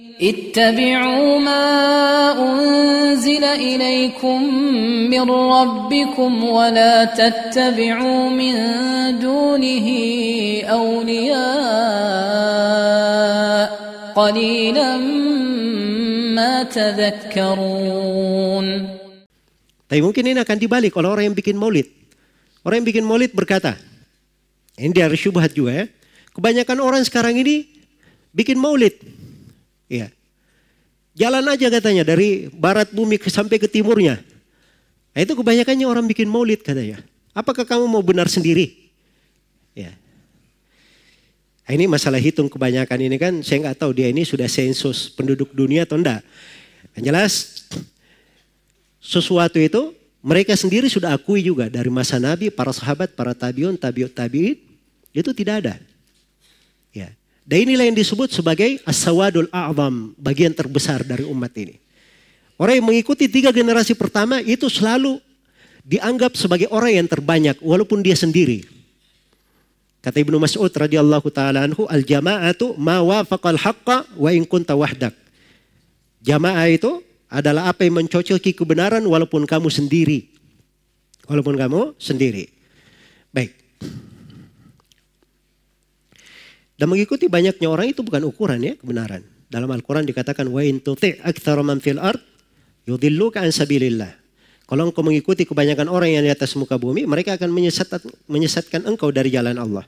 اتبعوا ما أنزل إليكم من ربكم ولا تتبعوا من دونه أولياء قليلا ما تذكرون Tapi mungkin ini akan dibalik oleh orang yang bikin maulid. Orang yang bikin maulid berkata, ini dari syubhat juga ya. Kebanyakan orang sekarang ini bikin maulid. Ya. Jalan aja katanya dari barat bumi sampai ke timurnya. Nah, itu kebanyakannya orang bikin maulid katanya. Apakah kamu mau benar sendiri? Ya. Nah, ini masalah hitung kebanyakan ini kan saya nggak tahu dia ini sudah sensus penduduk dunia atau enggak. Yang jelas sesuatu itu mereka sendiri sudah akui juga dari masa Nabi, para sahabat, para tabiun, tabiut tabiin itu tidak ada. Ya. Dan inilah yang disebut sebagai as-sawadul a'zam, bagian terbesar dari umat ini. Orang yang mengikuti tiga generasi pertama itu selalu dianggap sebagai orang yang terbanyak walaupun dia sendiri. Kata Ibnu Mas'ud radhiyallahu taala anhu, al jama'atu ma wafaqal haqqa wa in kunta wahdak. Jamaah itu adalah apa yang mencocoki kebenaran walaupun kamu sendiri. Walaupun kamu sendiri. Baik. Dan mengikuti banyaknya orang itu bukan ukuran ya kebenaran. Dalam Al-Quran dikatakan wa in man fil ard yudilluka an sabilillah. Kalau engkau mengikuti kebanyakan orang yang di atas muka bumi, mereka akan menyesatkan, menyesatkan engkau dari jalan Allah.